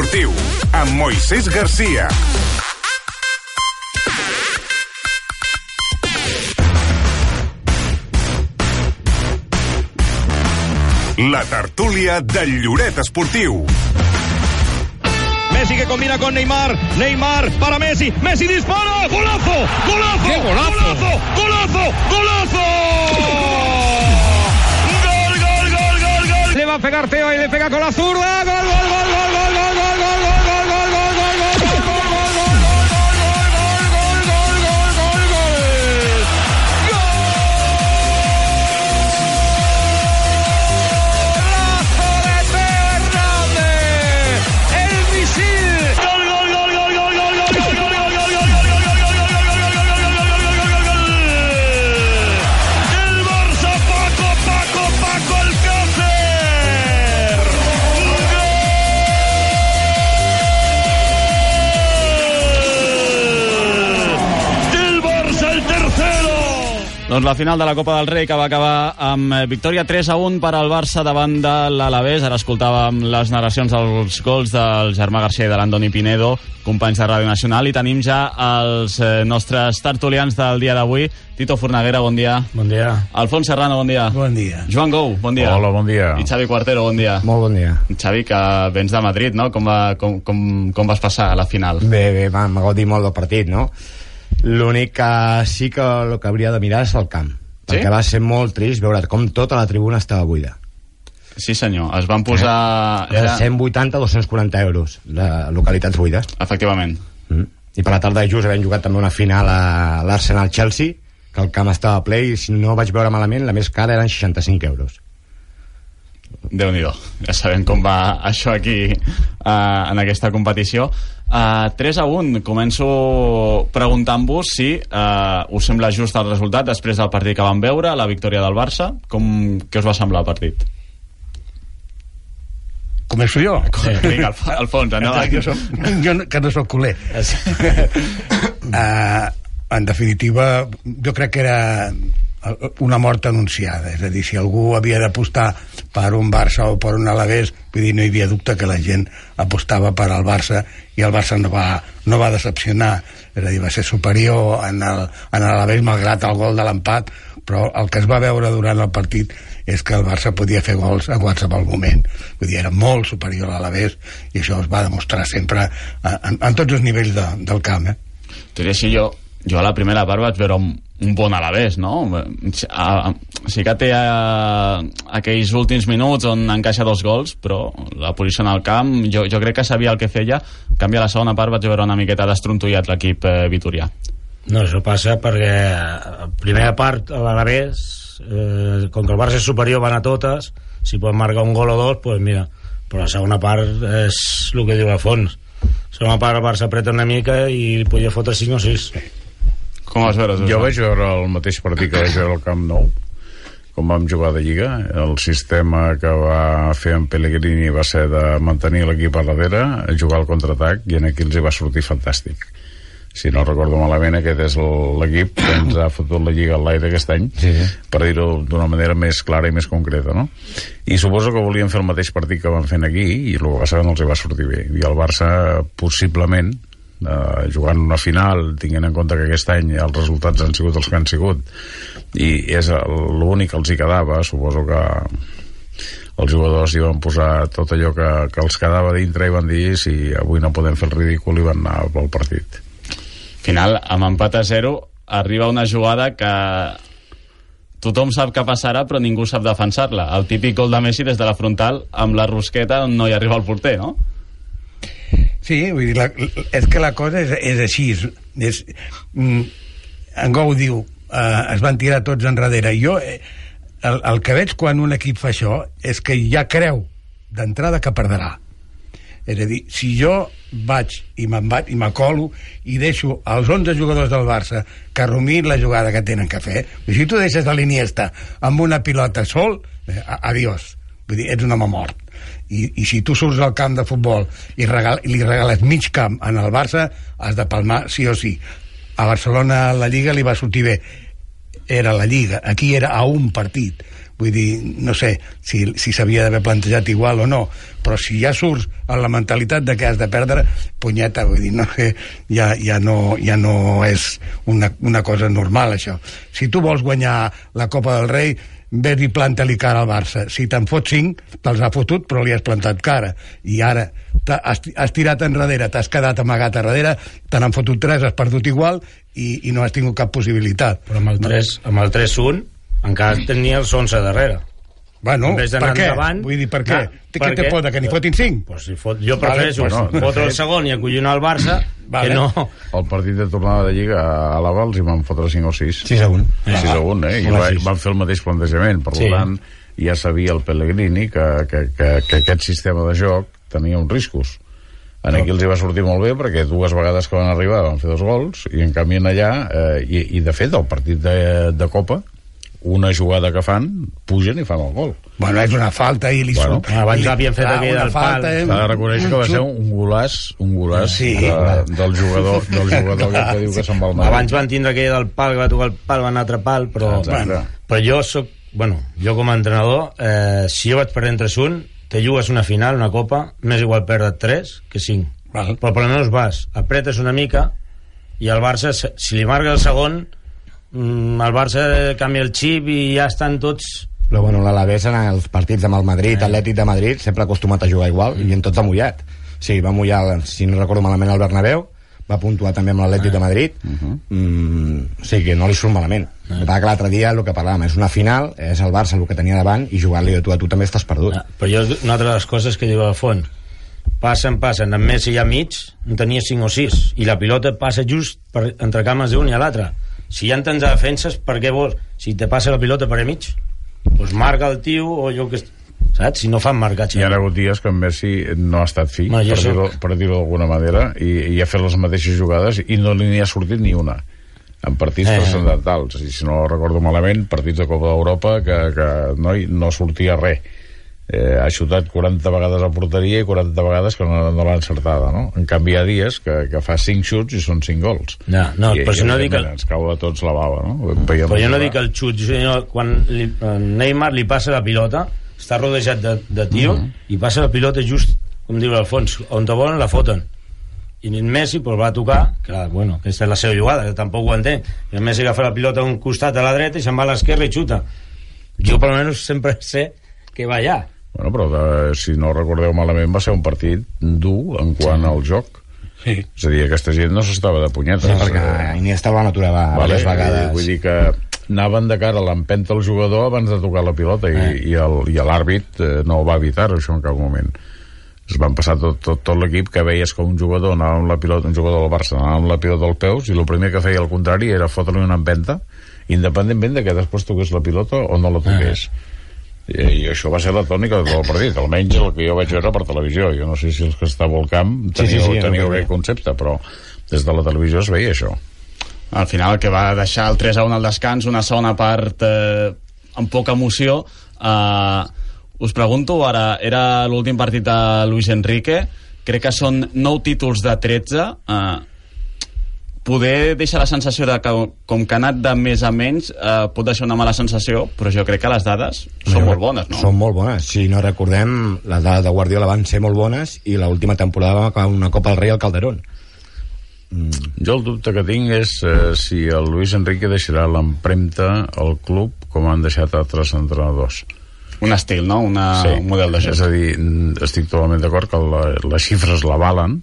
esportiu, amb Moisés Garcia. La tertúlia del Lloret Esportiu. Messi que combina con Neymar. Neymar para Messi. Messi dispara. ¡Golazo! ¡Golazo! ¡Qué golazo! ¡Golazo! ¡Golazo! ¡Golazo! ¡Gol, gol, gol, gol, gol! Le va a pegar Teo y le pega con la zurda. ¡Gol, Doncs la final de la Copa del Rei que va acabar amb eh, victòria 3 a 1 per al Barça davant de l'Alavés. Ara escoltàvem les narracions dels gols del Germà Garcia i de l'Andoni Pinedo, companys de Ràdio Nacional, i tenim ja els eh, nostres tertulians del dia d'avui. Tito Fornaguera, bon dia. Bon dia. Alfons Serrano, bon dia. Bon dia. Joan Gou, bon dia. Hola, bon dia. I Xavi Cuartero, bon dia. Molt bon dia. Xavi, que vens de Madrid, no? Com, va, com, com, com vas passar a la final? Bé, bé, vam gaudir molt del partit, no? L'únic que sí que el que hauria de mirar és el camp. Sí? Perquè va ser molt trist veure com tota la tribuna estava buida. Sí, senyor. Es van posar... Eh? Era... 180-240 euros de localitats buides. Efectivament. Mm. I per la tarda just havent jugat també una final a l'Arsenal-Chelsea, que el camp estava ple i si no vaig veure malament, la més cara eren 65 euros. Déu nhi ja sabem com va això aquí uh, en aquesta competició uh, 3 a 1 començo preguntant-vos si uh, us sembla just el resultat després del partit que vam veure, la victòria del Barça com, què us va semblar el partit? Començo jo? Vinga, Alf Alfons, endavant. jo, soc, jo no- que no sóc culer. uh, en definitiva, jo crec que era una mort anunciada, és a dir, si algú havia d'apostar per un Barça o per un Alavés, vull dir, no hi havia dubte que la gent apostava per al Barça i el Barça no va, no va decepcionar, és a dir, va ser superior en en l'Alavés malgrat el gol de l'empat, però el que es va veure durant el partit és que el Barça podia fer gols a qualsevol moment, vull dir, era molt superior a l'Alavés i això es va demostrar sempre en, en tots els nivells de, del camp, eh? Tot i així jo, jo a la primera part vaig veure un, un bon Alavés, no? Sí que té a, aquells últims minuts on encaixa dos gols, però la posició en el camp, jo, jo crec que sabia el que feia. En canvi, a la segona part vaig veure una miqueta destrontollat l'equip eh, vitorià. No, això passa perquè a primera part a l'Alavés eh, com que el Barça és superior van a totes si pot marcar un gol o dos pues mira, però la segona part és el que diu Alfons la segona part el Barça apreta una mica i podia fotre 5 o 6 Com vas veure? Jo vaig veure el mateix partit que vaig veure al Camp Nou com vam jugar de Lliga el sistema que va fer en Pellegrini va ser de mantenir l'equip a darrere jugar al contraatac i en aquí els hi va sortir fantàstic si no recordo malament aquest és el- l'equip que ens ha fotut la Lliga al l'aire aquest any Sí, sí. per dir-ho d'una manera més clara i més concreta no? i suposo que volien fer el mateix partit que van fent aquí i el que va ser que no els hi va sortir bé i el Barça possiblement eh, jugant una final tinguent en compte que aquest any els resultats han sigut els que han sigut i és l'únic que els hi quedava. Suposo que els jugadors hi van posar tot allò que, que els quedava dintre i van dir si avui no podem fer el ridícul i van anar pel partit. Final, amb empat a 0 arriba una jugada que tothom sap que passarà però ningú sap defensar-la. El típic gol de Messi des de la frontal amb la rosqueta on no hi arriba el porter no? Sí, vull dir, la, és que la cosa és, és així. És, mm, en Gou diu, eh, es van tirar tots enrere. Jo, eh, el, el que veig quan un equip fa això és que ja creu d'entrada que perdrà. És a dir, si jo vaig i me'n vaig i m'acolo i deixo els 11 jugadors del Barça que rumin la jugada que tenen que fer, si tu deixes a l'Iniesta amb una pilota sol, eh, adiós. Vull dir, ets un home mort. I, i si tu surts al camp de futbol i, regal, i li regales mig camp en el Barça, has de palmar sí o sí. A Barcelona la Lliga li va sortir bé. Era la Lliga. Aquí era a un partit. vull dir, no sé si si s'havia d'haver plantejat igual o no però si ja surts amb la mentalitat de que has de perdre, punyeta vull dir, no, ja, ja, no, ja no és una, una cosa normal això si tu vols guanyar la Copa del Rei vés i planta-li cara al Barça. Si te'n fot 5, te'ls ha fotut, però li has plantat cara. I ara has, tirat enrere, t'has quedat amagat a darrere, te n'han fotut 3, has perdut igual i, i no has tingut cap possibilitat. Però amb el 3, amb el 3-1 encara tenia els 11 darrere. Bueno, En vez per què? endavant, Vull dir, per què? clar, que té perquè- por de que n'hi fotin 5? Pues si fot, jo Vale, prefereixo bueno, bueno, fotre el segon i acollinar el Barça Vale. que no... El partit de tornada de Lliga a l'Ava els hi van fotre 5 o 6. 6 a 1. 6 a 1, eh? I va, van fer el mateix plantejament. Per Sí. tant, ja sabia el Pellegrini que, que, que, que aquest sistema de joc tenia uns riscos. En aquí els hi va sortir molt bé perquè dues vegades que van arribar van fer dos gols i en canvi en allà, eh, i, i de fet el partit de, de Copa una jugada que fan, pugen i fan el gol. Bueno, és una falta i li Bueno, surt... abans i- havien fet clar, aquell del pal. eh, S'ha de reconèixer que va ser un golàs, un golàs Sí. de, del jugador, del jugador que, que diu que se'n va al Madrid. Abans van tindre aquella del pal, que va tocar el pal, va anar a altre pal, però... Exacte. Bueno, però jo soc... Bueno, jo com a entrenador, eh, si jo vaig perdent 3-1, te jugues una final, una copa, m'és igual perdre 3 que 5. Val. Però per almenys vas, apretes una mica, i el Barça, si li marca el segon, mm, el Barça canvia el xip i ja estan tots... Però bueno, l'Alavés en els partits amb el Madrid, Atlètic de Madrid, sempre acostumat a jugar igual i en tots ha mullat. Sí, va mullar, si no recordo malament, al Bernabéu, va puntuar també amb l'Atlètic de Madrid, mm, o sigui que no li surt malament. Que passa que l'altre dia el que parlàvem és una final, és el Barça el que tenia davant i jugar-li de tu a tu també estàs perdut. Ah, Però jo, una altra de les coses que diu al fons, passen, passen, amb Messi ja mig, en tenia 5 o 6, i la pilota passa just per, entre cames d'un i a l'altre. Si hi ha tants defenses, per què vols? Si te passa la pilota per a mig, doncs marca el tio, o jo que... Saps? Si no fan marcatge. Hi ha hagut dies que en Messi no ha estat fi, jo per soc- dir-ho per dir d'alguna manera, i, i ha fet les mateixes jugades i no li n'hi ha sortit ni una en partits Eh. transcendentals i si no recordo malament, partits de Copa d'Europa que, que no, no sortia res eh, ha xutat 40 vegades a porteria i 40 vegades que no, no l'ha encertada no? en canvi hi ha dies que, que fa 5 xuts i són 5 gols No, no, I, però si no dic el- ens cau a tots la bava no? Veiem Però jo no dic el xut, sinó quan li, eh, Neymar li passa la pilota, està rodejat de, de tio, Mhm. i passa la pilota just, com diu l'Alfons, on te volen la foten. I en Messi pues, va tocar, clar, bueno, aquesta és la seva jugada, que tampoc ho entenc, i el Messi agafa la pilota a un costat a la dreta i se'n va a l'esquerra i xuta. Jo, per almenys, sempre sé que va allà. Bueno, però de, si no recordeu malament va ser un partit dur en quant al joc Sí. és a dir, aquesta gent no s'estava de punyetes Sí, perquè Iniesta van aturar va, vale? diverses vegades. vull dir que anaven de cara a l'empenta el jugador abans de tocar la pilota i, Eh. i el- i l'àrbit eh, no ho va evitar això en cap moment es van passar tot, tot, tot l'equip que veies que un jugador anava amb la pilota, un jugador del Barça anava amb la pilota als peus i el primer que feia al contrari era fotre-li una empenta independentment de que després toqués la pilota o no la toqués I, i això va ser la tònica de tot el partit. Almenys el que jo vaig veure per televisió. Jo no sé si els que estàveu al camp Sí, sí, teníeu, sí, és el teníeu que aquest concepte però des de la televisió es veia això. Al final el que va deixar el 3 a 1 al descans una segona part eh, amb poca emoció eh, us pregunto ara, era l'últim partit de Luis Enrique. Crec que són 9 títols de 13 eh, poder deixar la sensació de que com que ha anat de més a menys eh, pot deixar una mala sensació però jo crec que les dades són molt bones no? Són molt bones. Si no recordem, les dades de Guardiola van ser molt bones i l'última temporada va acabar una Copa del Rei al Calderón. Jo el dubte que tinc és eh, si el Luis Enrique deixarà l'empremta al club com han deixat altres entrenadors. un estil, no? Una, un model de joc És a dir, mm, estic totalment d'acord que la, les xifres l'avalen,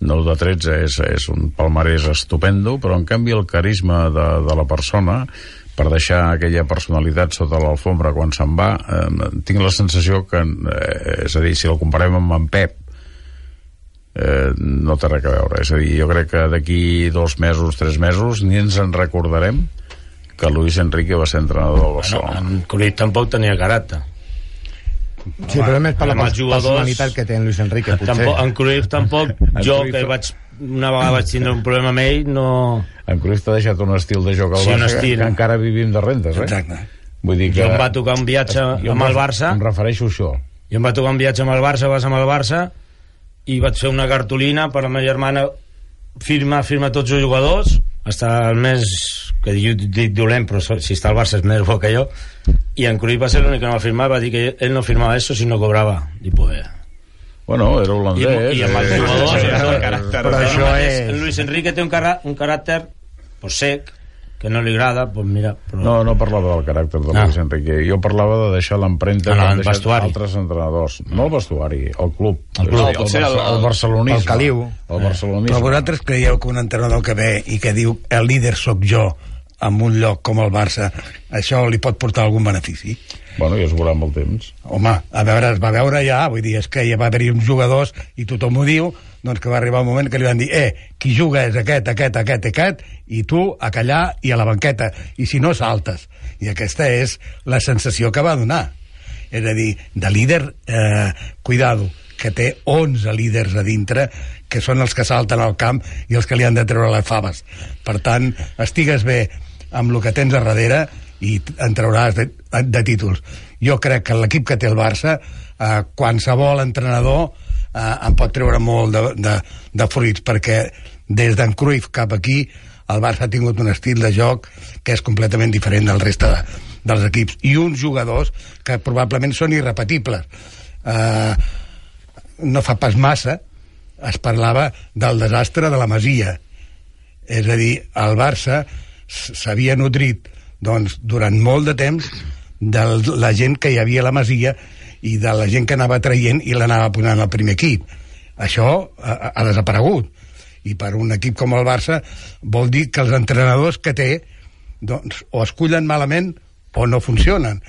9 de 13 és, és un palmarès estupendo, però en canvi el carisma de, de la persona per deixar aquella personalitat sota l'alfombra quan se'n va, eh, tinc la sensació que, eh, és a dir, si el comparem amb en Pep, eh, no té res a veure. És a dir, jo crec que d'aquí dos mesos, tres mesos, ni ens en recordarem que Luis Enrique va ser entrenador del Barcelona. en Cruyff tampoc tenia caràcter. Sí, però més per la personalitat que té en Luis Enrique, potser. Tampoc, en Cruyff tampoc, jo Cruyff- que vaig, una vegada vaig tindre un problema amb ell, no... En Cruyff t'ha deixat un estil de joc al Sí, un Barça estil. que encara vivim de rentes, eh? Exacte. Vull dir que... Jo em va tocar un viatge Jo amb el Barça, Em refereixo a això. jo em va tocar un viatge amb el Barça, vas amb el Barça, i vaig fer una cartolina per a la meva germana, firma, firma tots els jugadors, hasta el més que jo dic dolent, però si està al Barça és més bo que jo, i en Cruyff va ser l'únic que no va firmar, va dir que ell no firmava eso si no cobrava. I pues... Bueno, era I, holandès. i amb els eh, jugadors... sí, i sí, tot. sí, caràcter. Però això és- El Luis Enrique té un, cara, un caràcter pues, sec, que no li agrada, pues mira... Però... No, no parlava del caràcter de Ah. Luis Enrique. Jo parlava de deixar l'empremta En que el han deixat vestuari. altres entrenadors. No el vestuari, el club. El club. Potser el, el- el, el barcelonisme. el caliu. El barcelonisme. Però vosaltres creieu que un entrenador que ve i que diu el líder sóc jo en un lloc com el Barça, això li pot portar algun benefici? Bueno, ja es veurà amb el temps. Home, a veure, es va veure ja, vull dir, és que ja va haver-hi uns jugadors, i tothom ho diu, doncs que va arribar un moment que li van dir, eh, qui juga és aquest, aquest, aquest, aquest, i tu a callar i a la banqueta, i si no saltes. I aquesta és la sensació que va donar. És a dir, de líder, eh, cuidado, que té 11 líders a dintre, que són els que salten al camp i els que li han de treure les faves. Per tant, estigues bé amb el que tens a darrere i en trauràs de, de títols. Jo crec que l'equip que té el Barça, eh, qualsevol entrenador eh, en pot treure molt de, de, de fruits, perquè des d'en Cruyff cap aquí el Barça ha tingut un estil de joc que és completament diferent del reste de, dels equips. I uns jugadors que probablement són irrepetibles. Eh, no fa pas massa es parlava del desastre de la Masia. És a dir, el Barça s'havia nutrit doncs, durant molt de temps de la gent que hi havia a la Masia i de la gent que anava traient i l'anava posant al primer equip això ha, ha desaparegut i per un equip com el Barça vol dir que els entrenadors que té doncs, o es cullen malament o no funcionen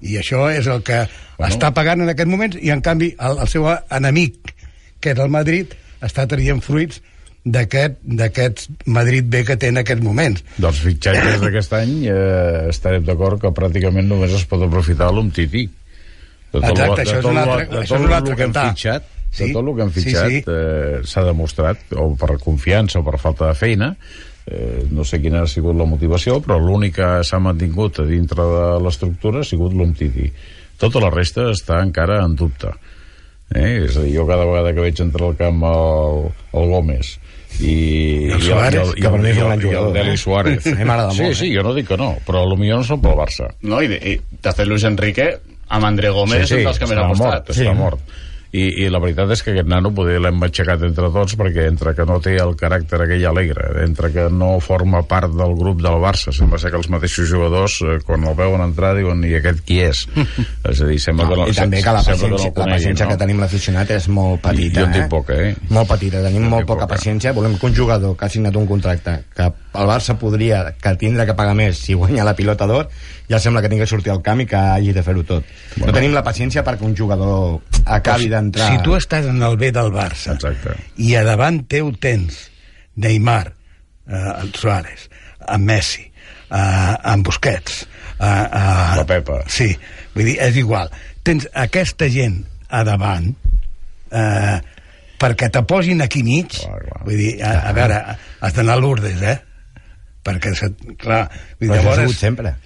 i això és el que bueno. està pagant en aquest moment i en canvi el, el seu enemic que és el Madrid està traient fruits d'aquest d'aquest Madrid B que té en aquests moments Dels fitxatges d'aquest any eh, estarem d'acord que pràcticament només es pot aprofitar l'Umtiti. De tot Exacte, lo- això és un lo- altre- de això tot és un lo altre que hem fitxat, Sí, de tot el que hem sí, fitxat sí. eh, s'ha demostrat, o per confiança o per falta de feina, eh, no sé quina ha sigut la motivació, però l'únic que s'ha mantingut a dintre de l'estructura ha sigut l'Umtiti. Tota la resta està encara en dubte. Eh? És a dir, jo cada vegada que veig entrar al camp el, el Gómez i, el Suárez, i que per mi és un gran i el Deli eh? Suárez A mi m'agrada sí, molt, sí, eh? jo no dic que no però potser no són pel Barça No, i, de, i de fet Luis Enrique amb André Gómez és un dels que més ha està costat. mort, està mort I, i la veritat és que aquest nano poder l'hem aixecat entre tots perquè entre que no té el caràcter aquell alegre, entre que no forma part del grup del Barça, sembla ser que els mateixos jugadors eh, quan el veuen entrar diuen i aquest qui és? és a dir, sembla que no, I també que la paciència, no el la paciència conegui, que tenim l'aficionat és molt petita. jo en tinc eh? poca, eh? Molt petita, tenim Jo en molt poca poca. paciència. Volem que un jugador que ha signat un contracte que el Barça podria, que tindrà que pagar més si guanya la pilota d'or, ja sembla que tingui que sortir al camp i que hagi de fer-ho tot. Bueno. No tenim la paciència perquè un jugador acabi d'entrar... si tu estàs en el B del Barça Exacte. i a davant teu tens Neymar, eh, Suárez, en Messi, eh, en Busquets, eh, eh, La Pepa. Sí, vull dir, és igual. Tens aquesta gent a davant eh, perquè te posin aquí mig, Clar, clar. vull dir, a, a veure, has d'anar a Lourdes, eh? Perquè, se, clar, Però això ha llavors... sigut sempre.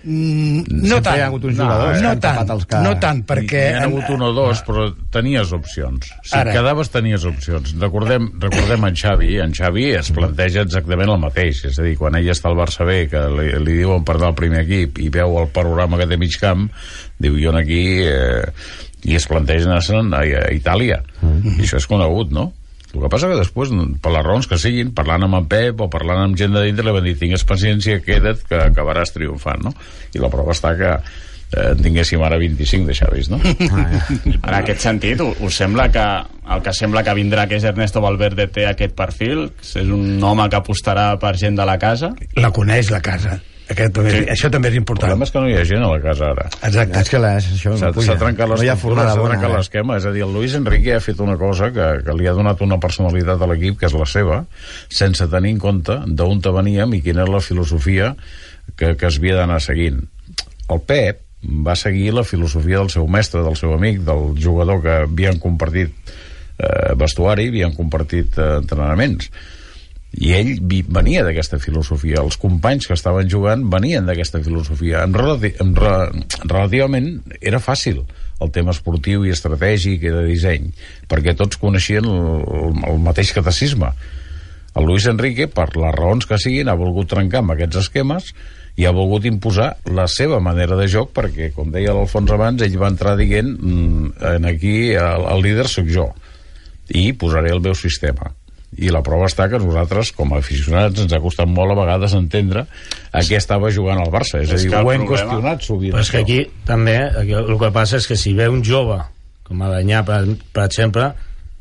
Mm, no Sempre tant, hi ha hagut uns no, jugadors que no han tapat tant, els cas. no tant, perquè... N'hi ha hagut un o dos, però tenies opcions. Si Ara. Quedaves, tenies opcions. Recordem, recordem en Xavi. En Xavi es planteja exactament el mateix. És a dir, quan ell està al Barça B, que li, li diuen per anar al primer equip i veu el panorama que té mig camp, diu, jo aquí... Eh, i es planteja anar-se'n a, a Itàlia. Mm I això és conegut, no? El que passa que després, per les raons que siguin, parlant amb en Pep o parlant amb gent de dintre, li van dir, tingues paciència, queda't, que acabaràs triomfant, no? I la prova està que eh, en tinguéssim ara 25 de Xavis, no? En aquest sentit, us sembla que el que sembla que vindrà, que és Ernesto Valverde, té aquest perfil? És un home que apostarà per gent de la casa? La coneix, la casa. Aquest, també, Sí. Això també és El important. problema és que no hi ha gent a la casa ara. Exacte. És que la, això S'ha no puja. s'ha trencat no l'estructura, forma s'ha trencat l'esquema. És a dir, el Luis Enrique ha fet una cosa que, que li ha donat una personalitat a l'equip, que és la seva, sense tenir en compte d'on te veníem i quina és la filosofia que, que es havia d'anar seguint. El Pep va seguir la filosofia del seu mestre, del seu amic, del jugador que havien compartit eh, vestuari, havien compartit eh, entrenaments i ell venia d'aquesta filosofia. Els companys que estaven jugant venien d'aquesta filosofia. En, relati en re relativament era fàcil el tema esportiu i estratègic i de disseny perquè tots coneixien el, el, el mateix catecisme. El Luis Enrique, per les raons que siguin, ha volgut trencar amb aquests esquemes i ha volgut imposar la seva manera de joc perquè, com deia l'Alfons abans, ell va entrar dient mm, en aquí el, el líder sóc jo i posaré el meu sistema i la prova està que nosaltres com a aficionats ens ha costat molt a vegades entendre a què estava jugant el Barça. És, És a dir, ho hem problema- qüestionat sovint Però és que aquí també aquí, el que passa és que si ve un jove com a Danyà, per, per exemple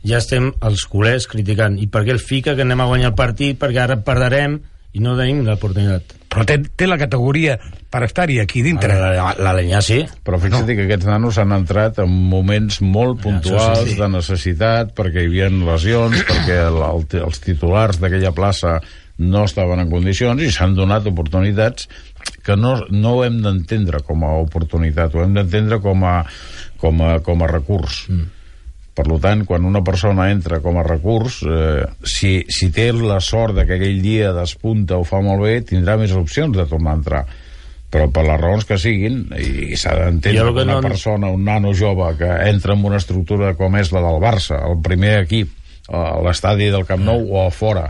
ja estem els culers criticant i per què el fica que anem a guanyar el partit? Perquè ara perdrem i no tenim l'oportunitat Però té, té la categoria per estar-hi aquí dintre. la, la, la Danyà sí Però fixa't no. que aquests nanos han entrat en moments molt puntuals sí, sí. de necessitat, perquè hi havia lesions, perquè el, el, els titulars d'aquella plaça no estaven en condicions i s'han donat oportunitats que no, no ho hem d'entendre com a oportunitat, ho hem d'entendre com, a, com, a, com a recurs. Mm. Per tant, quan una persona entra com a recurs, eh, si, si té la sort de que aquell dia despunta o fa molt bé, tindrà més opcions de tornar a entrar. Però per les raons que siguin i s'ha d'entendre que una no- persona, un nano jove que entra en una estructura com és la del Barça el primer equip a l'estadi del Camp Nou o a fora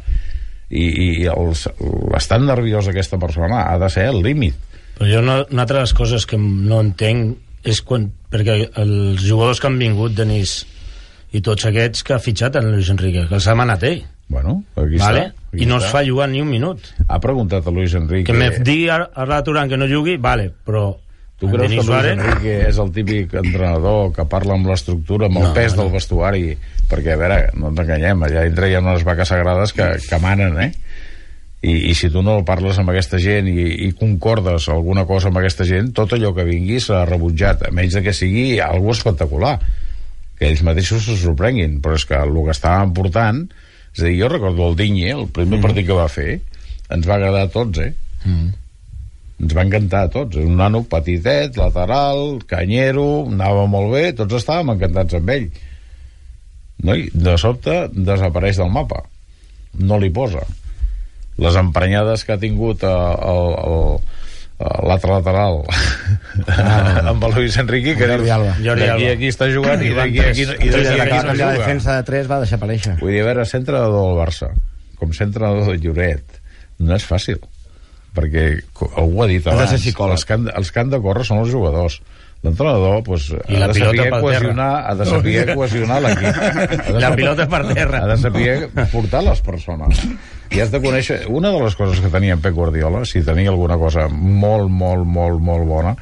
i, i l'estat nerviós d'aquesta persona ha de ser el límit. Però jo no, una altra de les coses que no entenc és quan, perquè els jugadors que han vingut Denis i tots aquests que ha fitxat en Luis Enrique que els ha manat ell bueno, aquí vale? està, aquí i no està. es fa jugar ni un minut ha preguntat a Luis Enrique que me digui a Arda Turan que no jugui, vale, però Tu en creus que Denis Luis Suárez Enrique és el típic entrenador que parla amb l'estructura, amb el No, pes no. del vestuari? Perquè, a veure, no ens enganyem, allà dintre hi ha unes vaques sagrades que, que manen, eh? I, I si tu no parles amb aquesta gent i, i concordes alguna cosa amb aquesta gent, tot allò que vingui serà rebutjat, a menys que sigui algo espectacular que ells mateixos se sorprenguin, però és que el que estaven portant és a dir, jo recordo el Digne, el primer mm. partit que va fer ens va agradar a tots, eh? mm. ens va encantar a tots. Un nano petitet, lateral, canyero, anava molt bé, tots estàvem encantats amb ell. No? I de sobte desapareix del mapa. No li posa. Les emprenyades que ha tingut eh, el, el, el l'altre lateral amb el Luis Enrique que Jordi Alba. Jordi Alba. a aquí està jugant i d'aquí aquí, i d'aquí que aquí va no canviar la juga. defensa de 3 va desaparèixer. Vull dir, a veure, ser entrenador del Barça, com ser entrenador de Lloret, no és fàcil. Perquè algú ha dit de abans, els que, han, els que han de córrer són els jugadors. L'entrenador pues, I ha la de saber cohesionar, ha de saber cohesionar l'equip. De la pilota per terra ha de saber portar les persones i has de conèixer una de les coses que tenia en Pep Guardiola si tenia alguna cosa molt, molt, molt, molt bona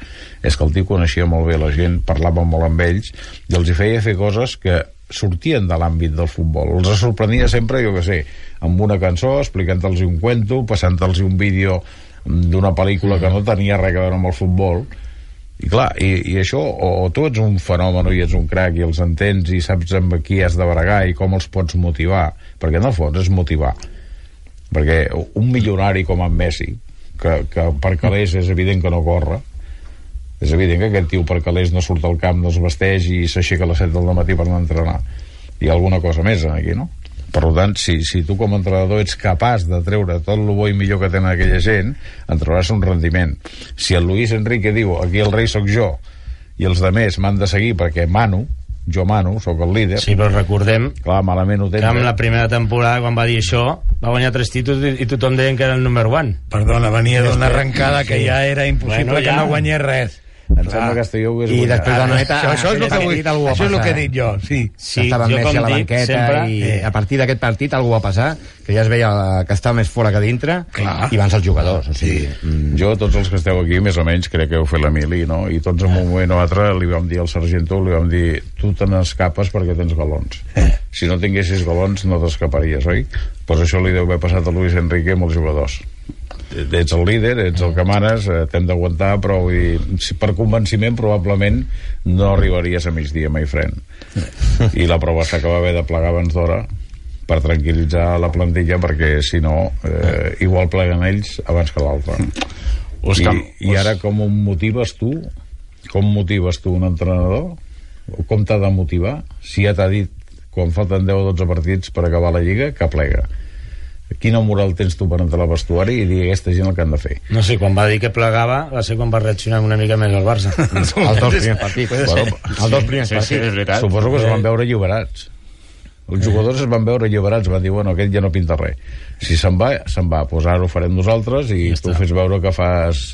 és que el tio coneixia molt bé la gent parlava molt amb ells i els hi feia fer coses que sortien de l'àmbit del futbol els sorprenia sempre, jo que sé amb una cançó, explicant-los un cuento passant-los un vídeo d'una pel·lícula que no tenia res a veure amb el futbol i clar, i, i això, o, o tu ets un fenomen i ets un crac i els entens i saps amb qui has de bregar i com els pots motivar, perquè en el fons és motivar. Perquè un milionari com en Messi, que, que per calés és evident que no corre, és evident que aquest tio per calés no surt al camp, no es vesteix i s'aixeca a les 7 del matí per anar a entrenar. Hi ha alguna cosa més aquí, no? Per tant, si, si tu com a entrenador ets capaç de treure tot el bo i millor que tenen aquella gent, en trobaràs un rendiment. Si el Luis Enrique diu aquí el rei sóc jo i els de més m'han de seguir perquè mano, jo mano, sóc el líder, sí, però recordem clar, malament ho tens. que en eh? la primera temporada quan va dir això va guanyar tres títols i, i tothom deien que era el número one Perdona, venia d'una arrencada que ja era impossible Bueno, que ja. no guanyés res. Em sembla que Castelló ho hagués I guanyat. després de la noeta... Això, això és el que, vull, això és el que he dit jo, sí. sí, estava amb jo Messi a la dic banqueta sempre i eh, a partir d'aquest partit algú va passar que ja es veia que estava més fora que dintre Clar. i van ser els jugadors o sigui, mm, Jo, tots els que esteu aquí, més o menys, crec que heu fet la mili, no? I tots en un moment o altre li vam dir al Sargento, li vam dir, tu te n'escapes perquè tens galons. Si no tinguessis galons no t'escaparies, oi? Pues això li deu haver passat a Luis Enrique amb els jugadors. Ets el líder, ets el que manes, eh, t'hem d'aguantar, però vull dir, per convenciment probablement no arribaries a migdia, my friend. I la prova està que va haver de plegar abans d'hora per tranquil·litzar la plantilla perquè si no eh, igual pleguen ells abans que l'altre. I, i ara com ho motives tu? Com motives tu un entrenador? O com t'ha de motivar? Si ja t'ha dit quan falten 10 o 12 partits per acabar la Lliga que plega. Quina moral tens tu per entrar al vestuari i dir a aquesta gent el que han de fer no sé, quan va dir que plegava va ser quan va reaccionar una mica més el Barça. Els dos primers partits Bueno, els dos primers Sí, sí, és partits veritat. suposo que es van veure alliberats Els jugadors es van veure alliberats, van dir, bueno, aquest ja no pinta res. Si se'n va, se'n va. Doncs ara ho farem nosaltres i tu fes veure que fas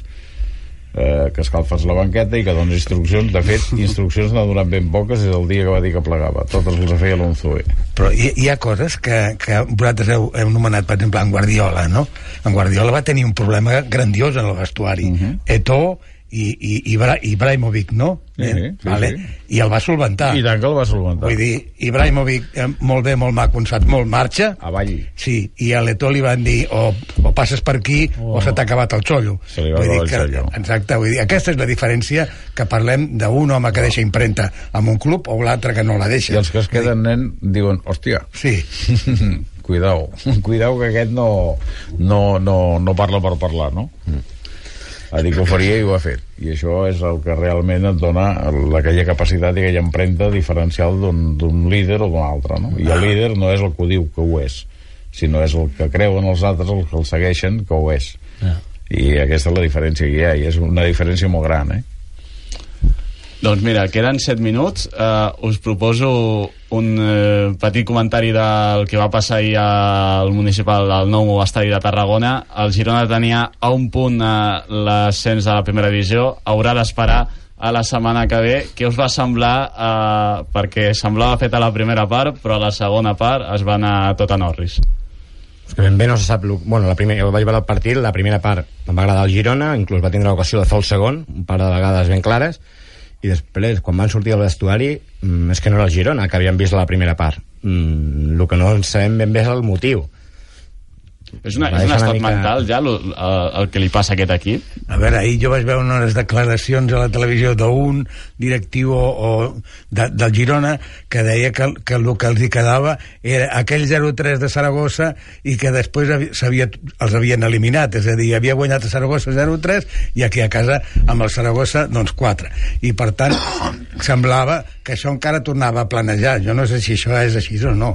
eh, que escalfes la banqueta i que dones instruccions. De fet, instruccions n'ha donat ben poques des del dia que va dir que plegava. Totes les feia l'Onzoe. Però hi, hi ha coses que, que vosaltres heu, heu anomenat, per exemple, en Guardiola, no? En Guardiola va tenir un problema grandiós en el vestuari. Uh -huh. Eto'o i, i, i Ibra, Ibrahimovic, no? Sí, sí, vale? sí. I el va solventar. I tant que el va solventar. Vull dir, Ibrahimovic, eh, molt bé, molt maco, en saps molt, marxa. Avall. Sí, i a l'Eto li van dir o, o passes per aquí o se t'ha acabat el xollo. Se li va Vull dir acabar el que- xollo. Exacte, vull dir, aquesta és la diferència que parlem d'un home que deixa impremta amb un club o l'altre que no la deixa. I els que es queden nen diuen, hòstia, Sí, cuidao, cuidao que aquest no, no, no, no parla per parlar, no? Va dir que ho faria i ho ha fet. I això és el que realment et dona el- aquella capacitat i aquella empremta diferencial d'un d'un líder o d'un altre, no? I el líder no és el que ho diu que ho és, sinó és el que creuen els altres, els que el segueixen, que ho és. Ja. I aquesta és la diferència que hi ha, i és una diferència molt gran, eh? Doncs mira, queden 7 minuts. Uh, us proposo un uh, petit comentari del que va passar ahir al municipal del nou estadi de Tarragona. El Girona tenia a un punt uh, l'ascens de la primera divisió. Haurà d'esperar a la setmana que ve. Què us va semblar? Uh, perquè semblava feta la primera part, però a la segona part es va anar tot a Norris. És que ben bé no se sap... lo- Bueno, la primera, jo vaig veure el partit, la primera part em va agradar el Girona, inclús va tindre l'ocasió de fer el segon, un par de vegades ben clares, i després, quan van sortir al vestuari, mm, és que no era el Girona, que havien vist la primera part. Mm, el que no en sabem ben bé és el motiu. És, una, és un estat mica- mental ja el, el que li passa a aquest equip? A veure, ahir jo vaig veure unes declaracions a la televisió d'un directiu o, o de, del Girona que deia que, que el que els hi quedava era aquell 0-3 de Saragossa i que després havi- s'havia- els havien eliminat, és a dir, havia guanyat a Saragossa 0-3 i aquí a casa amb el Saragossa, doncs 4. I per tant, semblava que això encara tornava a planejar. Jo no sé si això és així o no.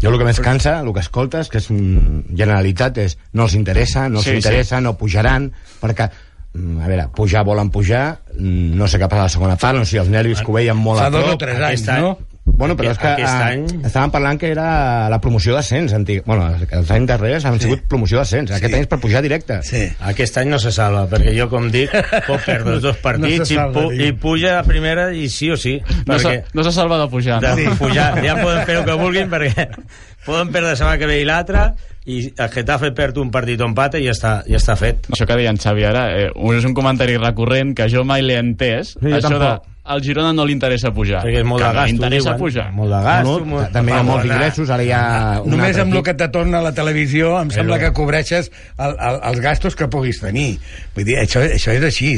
Jo el que més cansa, el que escoltes, que és mm, generalitat, és no els interessa, no els Sí, interessa, no pujaran, perquè, mm, a veure, pujar volen pujar, mm, no sé què passa a la segona part, no sé si els nervis que ho veien molt Fa a dos prop. o tres anys, aquest any- no? Bueno, però és que Aquest eh, any- estàvem parlant que era la promoció d'ascens antic. Bueno, els anys darrers han Sí. sigut promoció d'ascens. Aquest Sí. any és per pujar directe. Sí. Aquest any no se salva, perquè jo, com dic, pot perdre els dos partits No se i, salva, pu i puja a primera i sí o sí. No se, perquè no se salva de pujar, de no? sí. pujar, ja poden fer el que vulguin perquè poden perdre la setmana que ve i l'altra i el Getafe perd un partit o i ja està, ja està fet. Això que deia en Xavi ara, eh, és un comentari recurrent que jo mai l'he entès. Sí, això de, tampoc. Al Girona no li interessa pujar. Perquè és molt que de no gasto, interessa diuen. pujar. Molt de gasto. Bueno, molt- també hi ha molt molts ingressos, ara hi ha... Només amb el que te torna a la televisió em sembla que cobreixes el, el, els gastos que puguis tenir. Vull dir, això, això és així.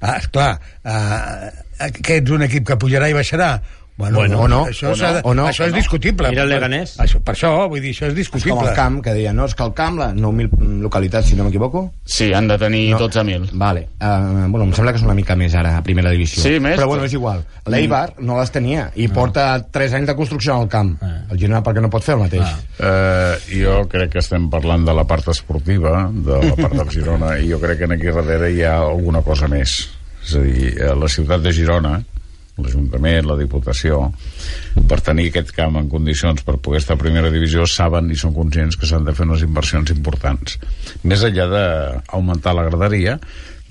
Ah, esclar, ah, que ets un equip que pujarà i baixarà? Bueno, Bueno, o no, això, o no, de- o no, això o és no. discutible. Mira el Leganés. Això, per això, vull dir, això és És com discutible. el camp, que deia, no, és que el camp, la 9.000 localitats, si no m'equivoco, Sí, han de tenir No. 12.000. Vale. Uh, bueno, em sembla que és una mica més ara a primera divisió. Sí, més. Però bueno, és igual. L'Eibar no les tenia i porta 3 anys de construcció al camp. El Girona per què no pot fer el mateix? Eh, jo crec que estem parlant de la part esportiva, de la part del Girona, i jo crec que aquí darrere hi ha alguna cosa més. És a dir, la ciutat de Girona, l'Ajuntament, la Diputació, per tenir aquest camp en condicions per poder estar a primera divisió, saben i són conscients que s'han de fer unes inversions importants. Més enllà d'augmentar la graderia,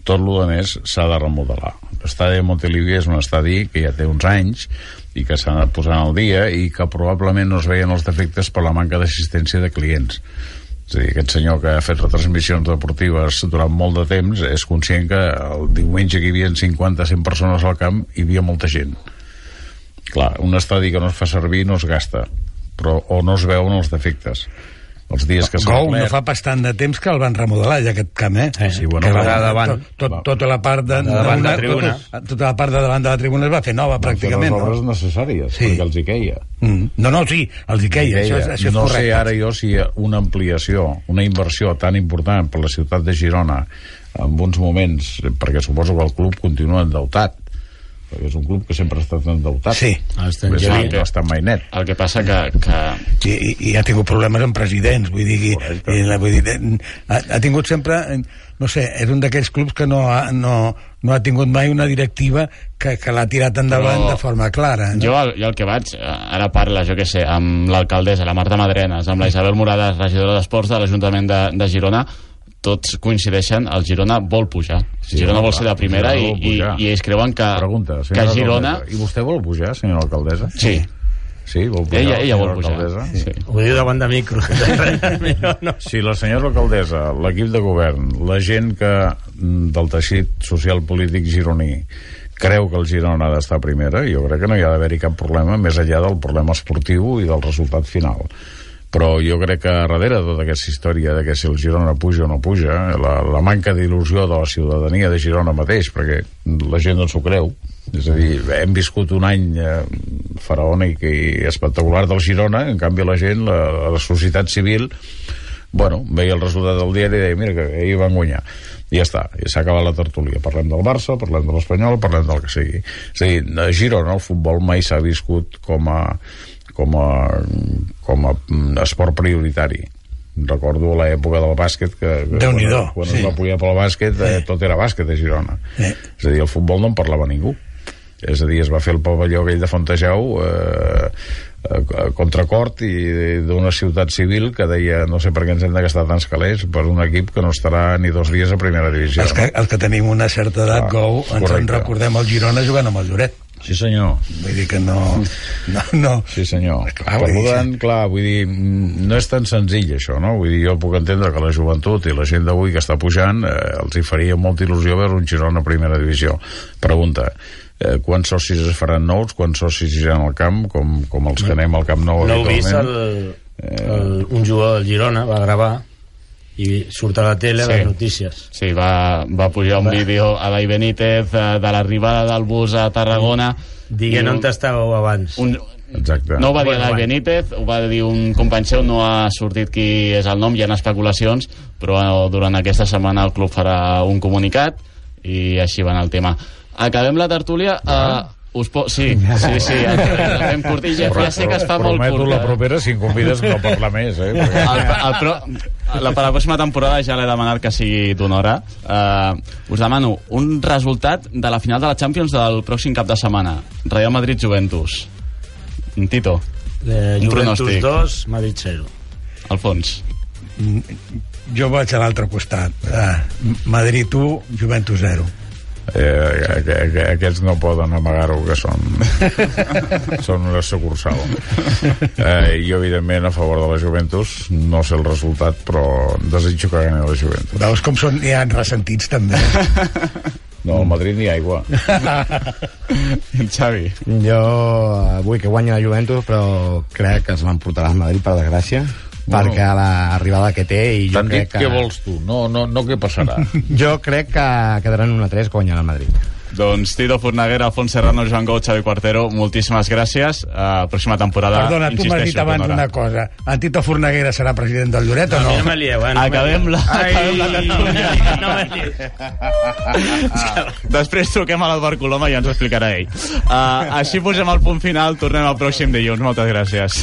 tot el més s'ha de remodelar. L'estadi de Montilivi és un estadi que ja té uns anys i que s'ha anat posant al dia i que probablement no es veien els defectes per la manca d'assistència de clients. És a dir, aquest senyor que ha fet retransmissions deportives durant molt de temps és conscient que el diumenge que hi havia 50-100 persones al camp hi havia molta gent. Clar, un estadi que no es fa servir no es gasta, però o no es veuen els defectes. Els dies que s'ha no fa bastant de temps que el van remodelar, ja aquest camp, eh? Sí, bueno, Que va- davant. Tot, tot, tota la part de, De davant de una- tribuna. Tota, tota la part de davant de la tribuna es va fer nova, van fer pràcticament. les obres No? necessàries, Sí. perquè els hi queia. Mm. no, no, sí, els hi queia, això, és, això és no correcte. sé ara jo si una ampliació, una inversió tan important per la ciutat de Girona en uns moments, perquè suposo que el club continua endeutat, perquè és un club que sempre ha estat endeutat. Sí. Sí, gelint. no està mai net. El que passa que, que I, i, i ha tingut problemes amb presidents vull dir, i, Correcte. i, la- vull dir ha, ha tingut sempre no sé, és un d'aquells clubs que no ha, no, no ha tingut mai una directiva que, que l'ha tirat endavant Però de forma clara no? Jo, al- jo el que vaig, eh, ara parla, jo què sé, amb l'alcaldessa, la Marta Madrenes, amb la Isabel Morades, regidora d'Esports de l'Ajuntament de, de Girona, tots coincideixen, el Girona vol pujar. Sí, Girona vol ser de primera i, i, i ells creuen que, Pregunta, que Girona... alcaldessa. I vostè vol pujar, senyora alcaldessa? Sí, Sí, vol pujar. ella, la ella vol pujar. alcaldessa? Sí. Ho diu davant de micro. No. Si la senyora alcaldessa, l'equip de govern, la gent que mm, del teixit social polític gironí creu que el Girona ha d'estar primera, jo crec que no hi ha d'haver-hi cap problema més enllà del problema esportiu i del resultat final. Però jo crec que darrere de tota aquesta història de que si el Girona puja o no puja, la, la manca d'il·lusió de la ciutadania de Girona mateix, perquè la gent no s'ho creu, és a dir, hem viscut un any eh, faraònic i espectacular del Girona, en canvi la gent, la, la societat civil, bueno, veia el resultat del diari i deia, mira que ahir van guanyar. I ja està, i s'ha acabat la tertúlia. Parlem del Barça, parlem de l'Espanyol, parlem del que sigui. És a dir, a Girona el futbol mai s'ha viscut com a com a, com a mm, esport prioritari recordo l'època del bàsquet que, que quan, Déu-n'hi-do, quan sí. es va pujar pel bàsquet eh, tot era bàsquet a Girona Eh. és a dir, el futbol no en parlava ningú és a dir, es va fer el pavelló aquell de Fontejau eh, eh, contracort i d'una ciutat civil que deia no sé per què ens hem de gastar tants calés per un equip que no estarà ni dos dies a primera divisió els que, els que tenim una certa edat Clar, Gou, ens en correcte. recordem el Girona jugant amb el Lloret sí senyor vull dir que no no, no. Sí, senyor. Clar, per vull dir, tant, clar, vull dir, no és tan senzill això, no? Vull dir, jo puc entendre que la joventut i la gent d'avui que està pujant eh, els hi faria molta il·lusió veure un Girona a primera divisió. Pregunta, eh, quants socis es faran nous, quants socis iran al camp, com, com els que anem al Camp Nou No heu vist el, habitualment? el, un jugador del Girona va gravar i surt a la tele Sí. les notícies Sí, va, va pujar un vídeo a Dai Benítez eh, de l'arribada del bus a Tarragona. dient I on t'estàveu abans Un, Exacte. no ho va dir Bueno, Dai. Benítez, ho va dir un company seu, no ha sortit qui és el nom, hi ha especulacions, però durant aquesta setmana el club farà un comunicat i així va anar el tema. Acabem la tertúlia... Uh, us po sí, sí, sí, el, el fem curt i ja, ja sé que es fa molt Prometo curt. la eh? propera, si em convides, no parlar més, eh? Perquè... el, el, pro, la, per la pròxima temporada ja l'he demanat que sigui d'una hora. Uh, us demano un resultat de la final de la Champions del pròxim cap de setmana. Real Madrid-Juventus. Tito, eh, Un Juventus pronòstic. 2 Madrid 0 Alfons. jo vaig a l'altre costat ah, Madrid 1, Juventus 0 Eh, aqu- aqu- aquests no poden amagar-ho que són. Són una sucursal. Eh, jo evidentment a favor de la Juventus no sé el resultat però desitjo que gani la Juventus veus com són, hi ha ressentits també. No, al Madrid ni aigua. En Xavi. Jo eh, vull que guanyi la Juventus, però crec que es l'emportarà el Madrid, per desgràcia, Bueno. perquè l'arribada que té i jo t'han dit crec que... què vols tu no, no, no què passarà Jo crec que quedaran 1-3 que guanyarà el Madrid. Doncs Tito Fornaguera, Alfons Serrano, Joan Gou, Xavi Quartero, moltíssimes gràcies. Uh, pròxima temporada, Perdona, tu m'has dit abans una cosa en Tito Fornaguera serà president del Lloret o a no? no me lieu eh? no me Acabem lieu. la- Ai, acabem la tertúlia. no me lieu. Després truquem a l'Edvard Coloma i ja ens ho explicarà ell. Uh, així posem el punt final, tornem el pròxim dilluns. Moltes gràcies.